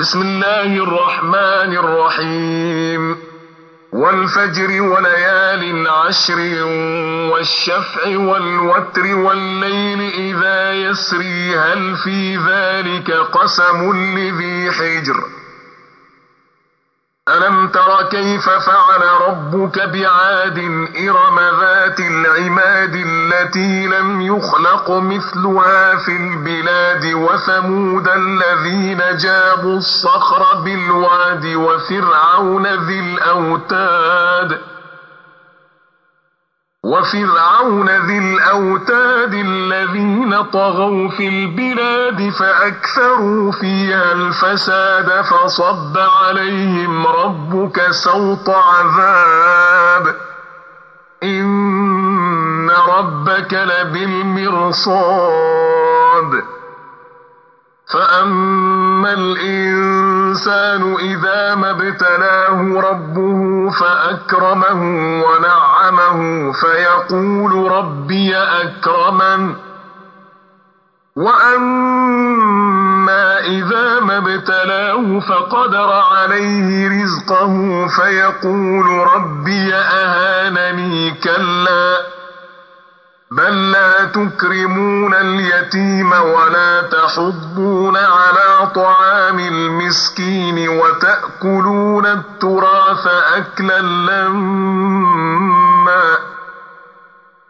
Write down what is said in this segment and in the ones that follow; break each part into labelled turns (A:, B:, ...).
A: بسم الله الرحمن الرحيم. والفجر وليال عشر والشفع والوتر والليل إذا يسري هل في ذلك قسم لذي حجر؟ ألم تر كيف فعل ربك بعاد إرم ذات العماد التي لم يخلق مثلها في البلاد وثمود الذين جابوا الصخر بالواد وفرعون ذي الأوتاد وفرعون ذي الأوتاد الذين طغوا في البلاد فأكثروا فيها الفساد فصب عليهم ربك سوط عذاب. إن ربك لبالمرصاد. فأما الإنسان إذا ما ابتلاه ربه فأكرمه ونعمه فيقول ربي أكرمن. وأما إذا ما ابتلاه فقدر عليه رزقه فيقول ربي أهانني كلا بل لا تكرمون اليتيم ولا تحضون على طعام المسكين وتأكلون التراث أكلا لما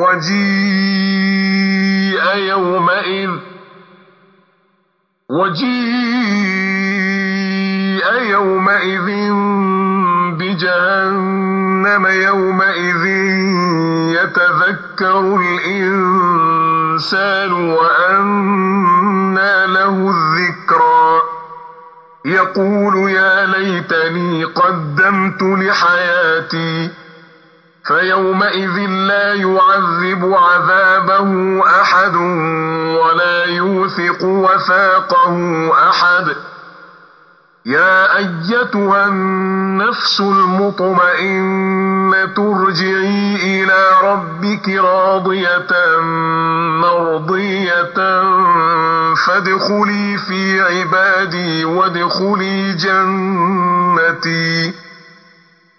A: وجيء يومئذ وجيء يومئذ بجهنم يومئذ يتذكر الإنسان وأنى له الذكرى. يقول يا ليتني قدمت لحياتي فيومئذ لا يعذب عذابه أحد ولا يوثق وثاقه أحد. يا أيتها النفس المطمئنة ارجعي إلى ربك راضية مرضية فادخلي في عبادي وادخلي جنتي.